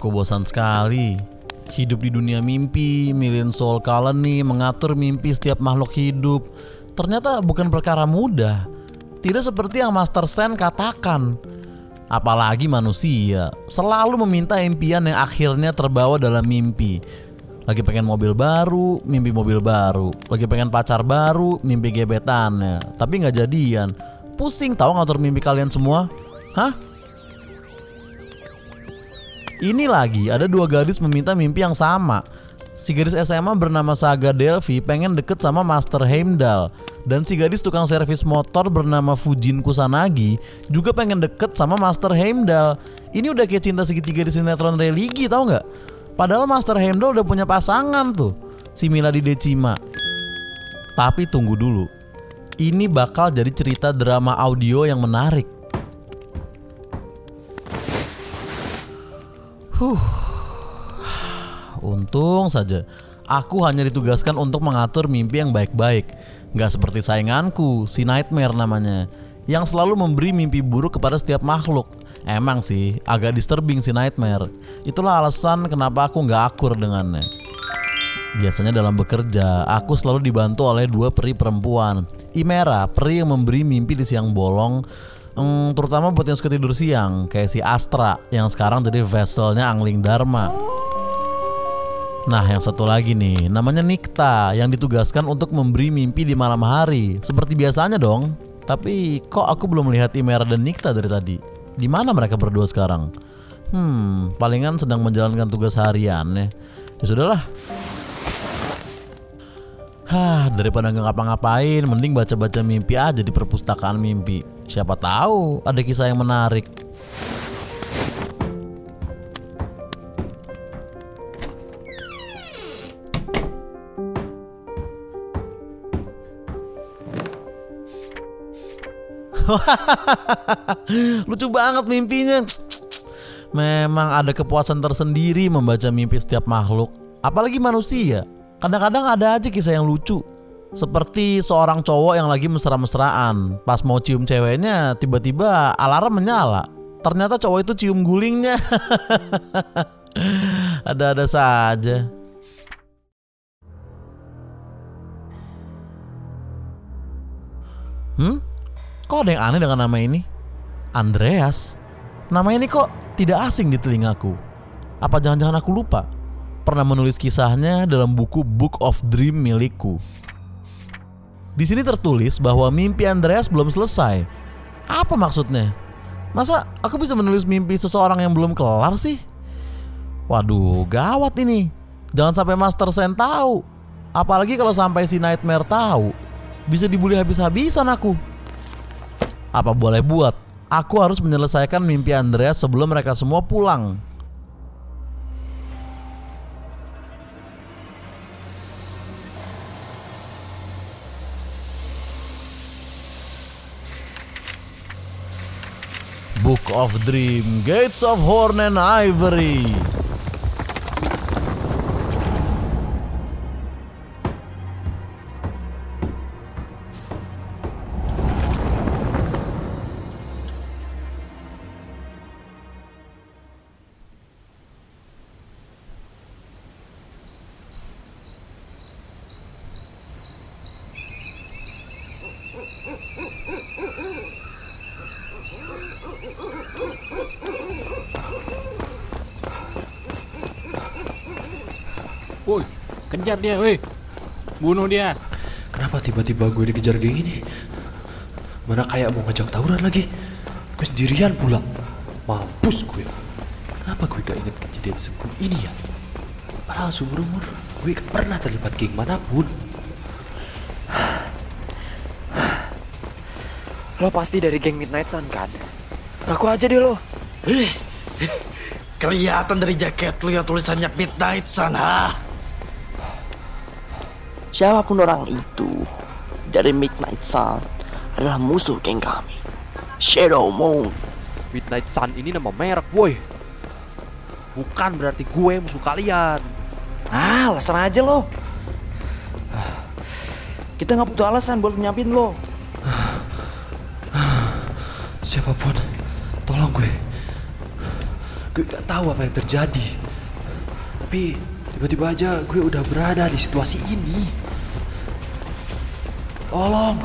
Aku bosan sekali. Hidup di dunia mimpi, milihin soul colony, mengatur mimpi setiap makhluk hidup. Ternyata bukan perkara mudah. Tidak seperti yang Master Sen katakan. Apalagi manusia, selalu meminta impian yang akhirnya terbawa dalam mimpi. Lagi pengen mobil baru, mimpi mobil baru. Lagi pengen pacar baru, mimpi gebetannya. Tapi nggak jadian. Pusing tahu ngatur mimpi kalian semua? Hah? Ini lagi ada dua gadis meminta mimpi yang sama. Si gadis SMA bernama Saga Delvi pengen deket sama Master Heimdall dan si gadis tukang servis motor bernama Fujin Kusanagi juga pengen deket sama Master Heimdall. Ini udah kayak cinta segitiga di sinetron religi tau nggak? Padahal Master Heimdall udah punya pasangan tuh, si Milady Decima. Tapi tunggu dulu, ini bakal jadi cerita drama audio yang menarik. Huh. Untung saja aku hanya ditugaskan untuk mengatur mimpi yang baik-baik. Gak seperti sainganku, si Nightmare namanya, yang selalu memberi mimpi buruk kepada setiap makhluk. Emang sih, agak disturbing si Nightmare. Itulah alasan kenapa aku gak akur dengannya. Biasanya dalam bekerja, aku selalu dibantu oleh dua peri perempuan. Imera, peri yang memberi mimpi di siang bolong, Hmm, terutama buat yang suka tidur siang kayak si Astra yang sekarang jadi vesselnya Angling Dharma. Nah, yang satu lagi nih, namanya Nikta yang ditugaskan untuk memberi mimpi di malam hari, seperti biasanya dong. Tapi kok aku belum melihat Imera dan Nikta dari tadi? Di mana mereka berdua sekarang? Hmm, palingan sedang menjalankan tugas harian ya. Ya sudahlah. Hah, daripada nggak ngapa-ngapain, mending baca-baca mimpi aja di perpustakaan mimpi. Siapa tahu ada kisah yang menarik. Lucu banget mimpinya. Memang ada kepuasan tersendiri membaca mimpi setiap makhluk, apalagi manusia. Kadang-kadang ada aja kisah yang lucu. Seperti seorang cowok yang lagi mesra-mesraan. Pas mau cium ceweknya, tiba-tiba alarm menyala. Ternyata cowok itu cium gulingnya. Ada-ada saja. Hmm? Kok ada yang aneh dengan nama ini? Andreas. Nama ini kok tidak asing di telingaku. Apa jangan-jangan aku lupa? Pernah menulis kisahnya dalam buku Book of Dream milikku. Di sini tertulis bahwa mimpi Andreas belum selesai. Apa maksudnya? Masa aku bisa menulis mimpi seseorang yang belum kelar sih? Waduh, gawat ini. Jangan sampai Master Sen tahu. Apalagi kalau sampai si Nightmare tahu. Bisa dibully habis-habisan aku. Apa boleh buat? Aku harus menyelesaikan mimpi Andreas sebelum mereka semua pulang. Of Dream, Gates of Horn and Ivory. Kejar dia, woi. Bunuh dia. Kenapa tiba-tiba gue dikejar kayak gini? Mana kayak mau ngajak tawuran lagi? Gue sendirian pula. Mampus gue. Kenapa gue gak inget kejadian sebelum ini ya? Padahal seumur umur gue gak pernah terlibat geng mana pun. Lo pasti dari geng Midnight Sun kan? Ngaku aja deh lo. Kelihatan dari jaket lu yang tulisannya Midnight Sun, ha? Siapa pun orang itu dari Midnight Sun adalah musuh geng kami. Shadow Moon. Midnight Sun ini nama merek, woi. Bukan berarti gue musuh kalian. Ah, alasan aja lo. Kita nggak butuh alasan buat nyampin lo. Siapa pun, tolong gue. Gue gue gak tahu apa yang terjadi. Tapi tiba-tiba aja gue udah berada di situasi ini. Tolong,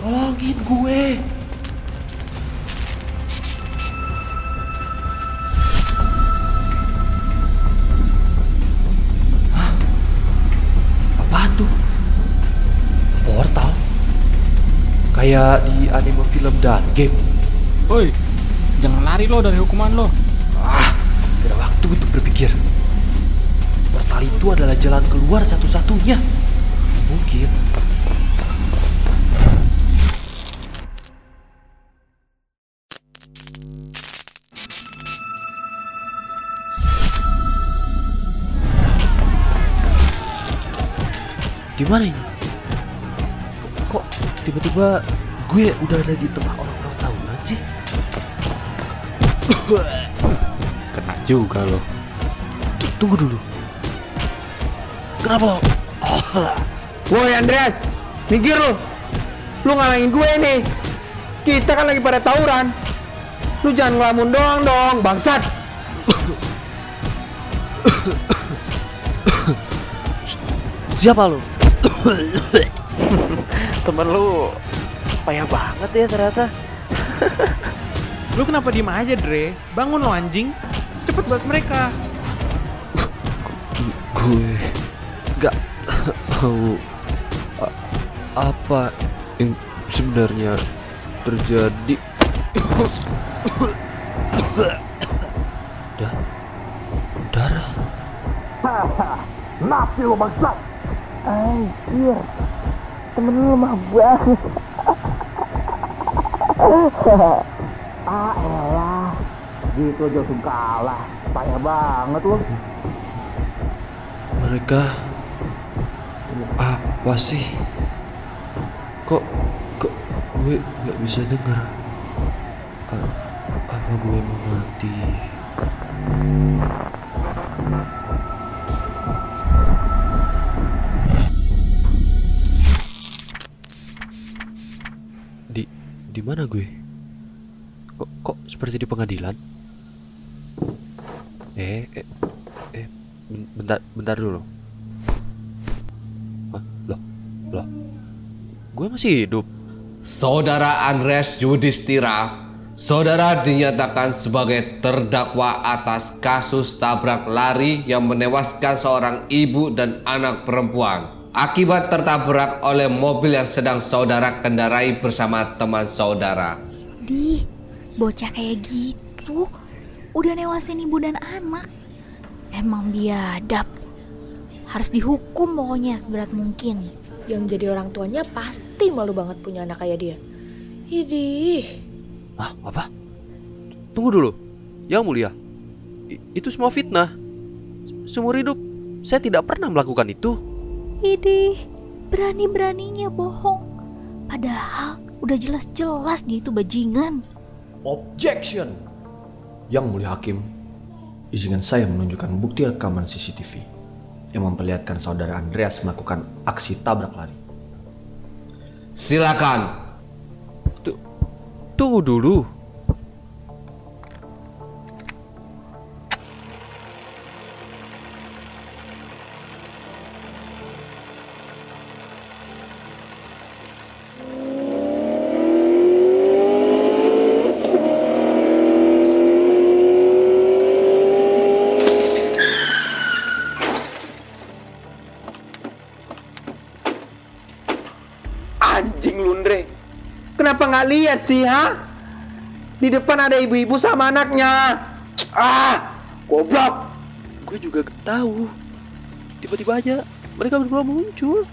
tolongin gue. Hah? Apaan tuh? Portal? Kayak di anime film dan game. Woi, jangan lari lo dari hukuman lo. Ah, tidak waktu untuk berpikir. Portal itu adalah jalan keluar satu-satunya. Mungkin. Di mana ini? Kok tiba-tiba gue udah ada di tempat orang-orang tawuran sih? Kena juga lo. Tuh, tunggu dulu. Kenapa lo? Woi Andreas, minggir lu. Lu ngalangin gue nih. Kita kan lagi pada tawuran. Lu jangan ngelamun doang dong, bangsat. Siapa lo? Temen lu payah banget ya ternyata. Lu kenapa diem aja, Dre? Bangun lo anjing. Cepet bahas mereka. Gue gak tahu a- apa yang sebenarnya terjadi. Da darah. Nafi lo bangsat. Anjir. Temen lu mah banget. ah elah. Gitu aja langsung kalah. Payah banget lu. Mereka apa sih? Kok kok gue nggak bisa dengar? Apa gue mau mati? Di mana gue? Kok kok seperti di pengadilan? Eh, eh, eh, ben- bentar, bentar dulu. Hah? Loh, loh. Gue masih hidup. Saudara Andreas Yudhistira, saudara dinyatakan sebagai terdakwa atas kasus tabrak lari yang menewaskan seorang ibu dan anak perempuan akibat tertabrak oleh mobil yang sedang saudara kendarai bersama teman saudara. Di, bocah kayak gitu udah newasin ibu dan anak. Emang biadab. Harus dihukum pokoknya seberat mungkin. Yang jadi orang tuanya pasti malu banget punya anak kayak dia. Idih. Ah, apa? Tunggu dulu. Yang mulia. i- itu semua fitnah. Se- Seumur hidup saya tidak pernah melakukan itu. Idih, berani-beraninya bohong. Padahal udah jelas-jelas dia itu bajingan. Objection! Yang mulia hakim, izinkan saya menunjukkan bukti rekaman CCTV yang memperlihatkan saudara Andreas melakukan aksi tabrak lari. Silakan. Tunggu dulu. Anjing Lundre. Kenapa nggak lihat sih, ha? Di depan ada ibu-ibu sama anaknya. Ah, goblok. Gue juga gak tahu. Tiba-tiba aja mereka berdua muncul.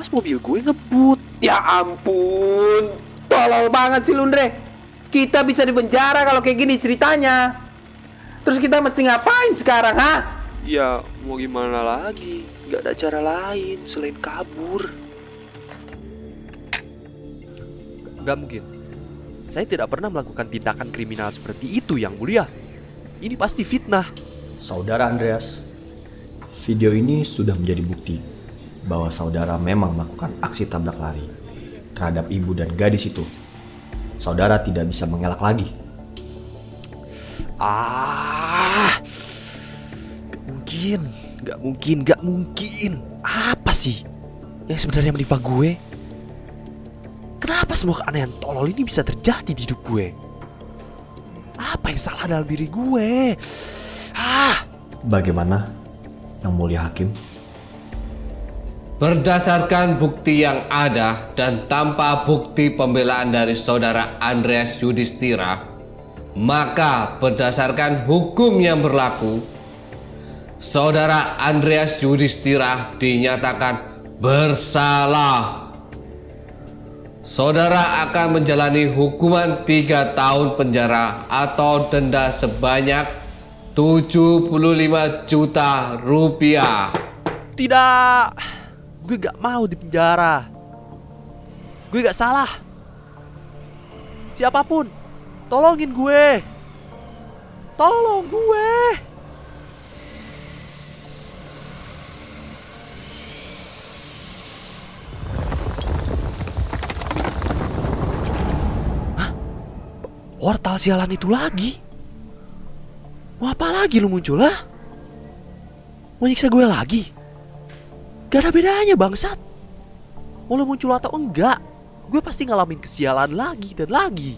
Pas mobil gue ngebut. Ya ampun. Tolol banget sih Lundre. Kita bisa dipenjara kalau kayak gini ceritanya. Terus kita mesti ngapain sekarang, ha? Ya mau gimana lagi? Gak ada cara lain selain kabur. Gak mungkin. Saya tidak pernah melakukan tindakan kriminal seperti itu yang mulia. Ini pasti fitnah. Saudara Andreas, video ini sudah menjadi bukti bahwa saudara memang melakukan aksi tabrak lari terhadap ibu dan gadis itu. Saudara tidak bisa mengelak lagi. Ah, gak mungkin, gak mungkin, gak mungkin. Apa sih yang sebenarnya menimpa gue? Kenapa semua keanehan tolol ini bisa terjadi di hidup gue? Apa yang salah dalam diri gue? Ah, Bagaimana, Yang Mulia Hakim? Berdasarkan bukti yang ada dan tanpa bukti pembelaan dari saudara Andreas Yudhistira, maka berdasarkan hukum yang berlaku, saudara Andreas Yudhistira dinyatakan bersalah. Saudara akan menjalani hukuman tiga tahun penjara atau denda sebanyak 75 juta rupiah. tidak. Gue gak mau di penjara. Gue gak salah. Siapa pun, tolongin gue. Tolong gue. Portal sialan itu lagi? Mau apa lagi lu muncul, ha? Mau nyiksa gue lagi? Gak ada bedanya bangsat Mau lu muncul atau enggak Gue pasti ngalamin kesialan lagi dan lagi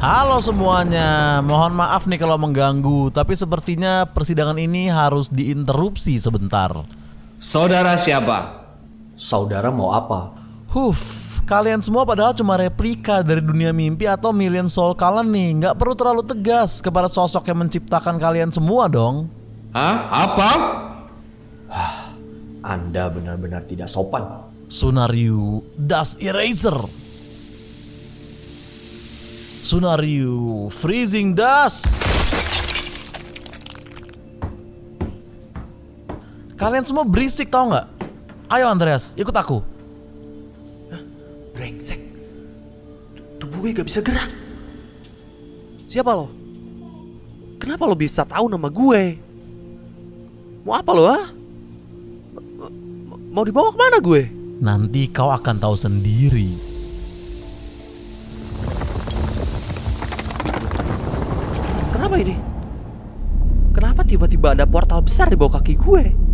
Halo semuanya, mohon maaf nih kalau mengganggu, tapi sepertinya persidangan ini harus diinterupsi sebentar. Saudara siapa? Saudara mau apa? Huf, kalian semua padahal cuma replika dari dunia mimpi atau Million Soul Colony. Nggak perlu terlalu tegas kepada sosok yang menciptakan kalian semua dong. Hah? Apa? Anda benar-benar tidak sopan. Sunaryu Das Eraser. Sunaryu Freezing Das. Kalian semua berisik tau nggak? Ayo Andreas, ikut aku. Brengsek Tubuh gue gak bisa gerak Siapa lo? Kenapa lo bisa tahu nama gue? Mau apa lo ah? Mau dibawa ke mana gue? Nanti kau akan tahu sendiri. Kenapa ini? Kenapa tiba-tiba ada portal besar di bawah kaki gue?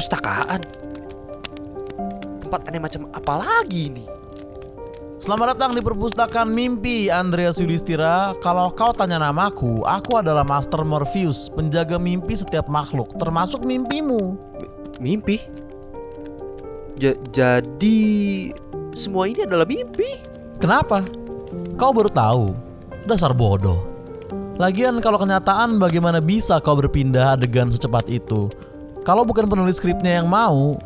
Perpustakaan? Tempat aneh macam apa lagi ini? Selamat datang di perpustakaan mimpi Andreas Yudhistira Kalau kau tanya namaku, aku adalah Master Morpheus Penjaga mimpi setiap makhluk, termasuk mimpimu Mimpi? Ja- jadi semua ini adalah mimpi? Kenapa? Kau baru tahu? Dasar bodoh Lagian kalau kenyataan bagaimana bisa kau berpindah adegan secepat itu Kalau bukan penulis skripnya yang mau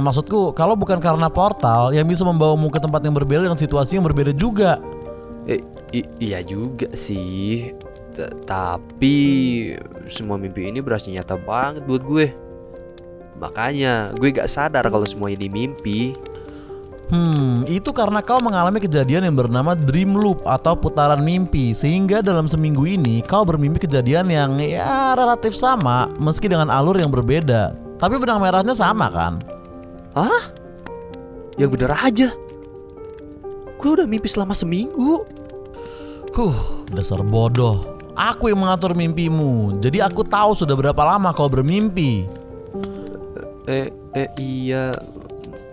Maksudku, kalau bukan karena portal yang bisa membawamu ke tempat yang berbeda dengan situasi yang berbeda juga Eh, i- iya juga sih. T- tapi semua mimpi ini berasa nyata banget buat gue. Makanya gue gak sadar kalau semua ini mimpi. Hmm, itu karena kau mengalami kejadian yang bernama dream loop atau putaran mimpi Sehingga dalam seminggu ini kau bermimpi kejadian yang ya relatif sama meski dengan alur yang berbeda Tapi benang merahnya sama kan? Hah? Yang bener aja. Gue udah mimpi selama seminggu. Huh, dasar bodoh Aku yang mengatur mimpimu Jadi aku tahu sudah berapa lama kau bermimpi Eh, eh iya.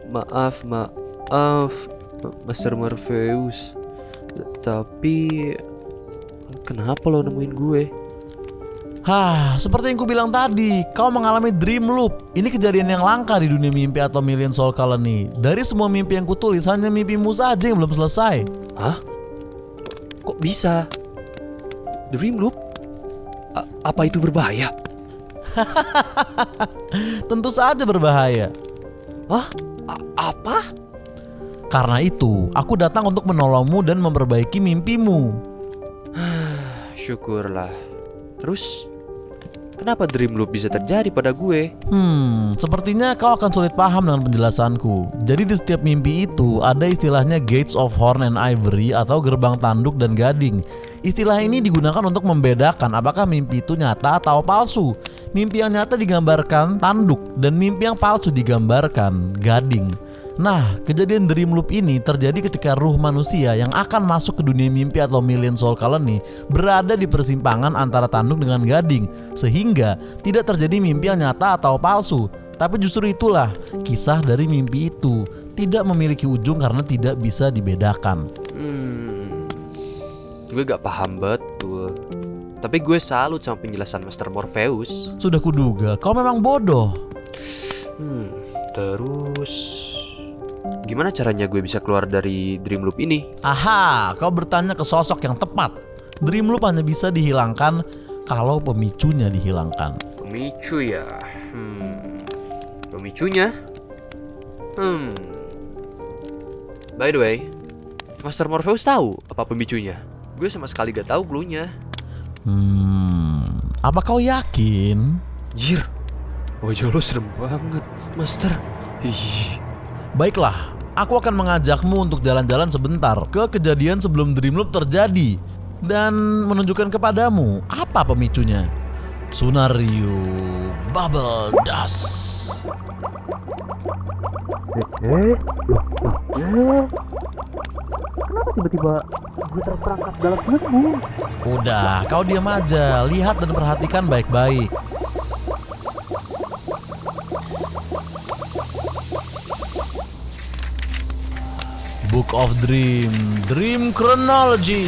Maaf, maaf. Master Morpheus. Tapi kenapa lo nemuin gue? Hah, seperti yang ku bilang tadi, kau mengalami dream loop. Ini kejadian yang langka di dunia mimpi atau Million Soul Colony. Dari semua mimpi yang kutulis, hanya mimpimu saja yang belum selesai. Hah? Kok bisa? Dream loop? A- apa itu berbahaya? Tentu saja berbahaya. Hah? A- apa? Karena itu, aku datang untuk menolongmu dan memperbaiki mimpimu. Syukurlah. Terus Kenapa dream loop bisa terjadi pada gue? Hmm, sepertinya kau akan sulit paham dengan penjelasanku. Jadi di setiap mimpi itu ada istilahnya Gates of Horn and Ivory atau gerbang tanduk dan gading. Istilah ini digunakan untuk membedakan apakah mimpi itu nyata atau palsu. Mimpi yang nyata digambarkan tanduk dan mimpi yang palsu digambarkan gading. Nah, kejadian dream loop ini terjadi ketika ruh manusia yang akan masuk ke dunia mimpi atau million soul colony berada di persimpangan antara tanduk dengan gading, sehingga tidak terjadi mimpi yang nyata atau palsu. Tapi justru itulah kisah dari mimpi itu tidak memiliki ujung karena tidak bisa dibedakan. Hmm, gue gak paham betul. Tapi gue salut sama penjelasan Master Morpheus. Sudah kuduga, kau memang bodoh. Hmm, terus gimana caranya gue bisa keluar dari dream loop ini? Aha, kau bertanya ke sosok yang tepat. Dream loop hanya bisa dihilangkan kalau pemicunya dihilangkan. Pemicu ya. Hmm. Pemicunya? Hmm. By the way, Master Morpheus tahu apa pemicunya? Gue sama sekali gak tahu clue-nya. Hmm, apa kau yakin? Jir, wajah lo serem banget, Master. Ih. Baiklah, aku akan mengajakmu untuk jalan-jalan sebentar ke kejadian sebelum dream loop terjadi dan menunjukkan kepadamu apa pemicunya. Sunario Bubble Dust. Kenapa tiba-tiba gue terperangkap dalam filmmu? Udah, kau diam aja, lihat dan perhatikan baik-baik. Book of Dream, Dream Chronology.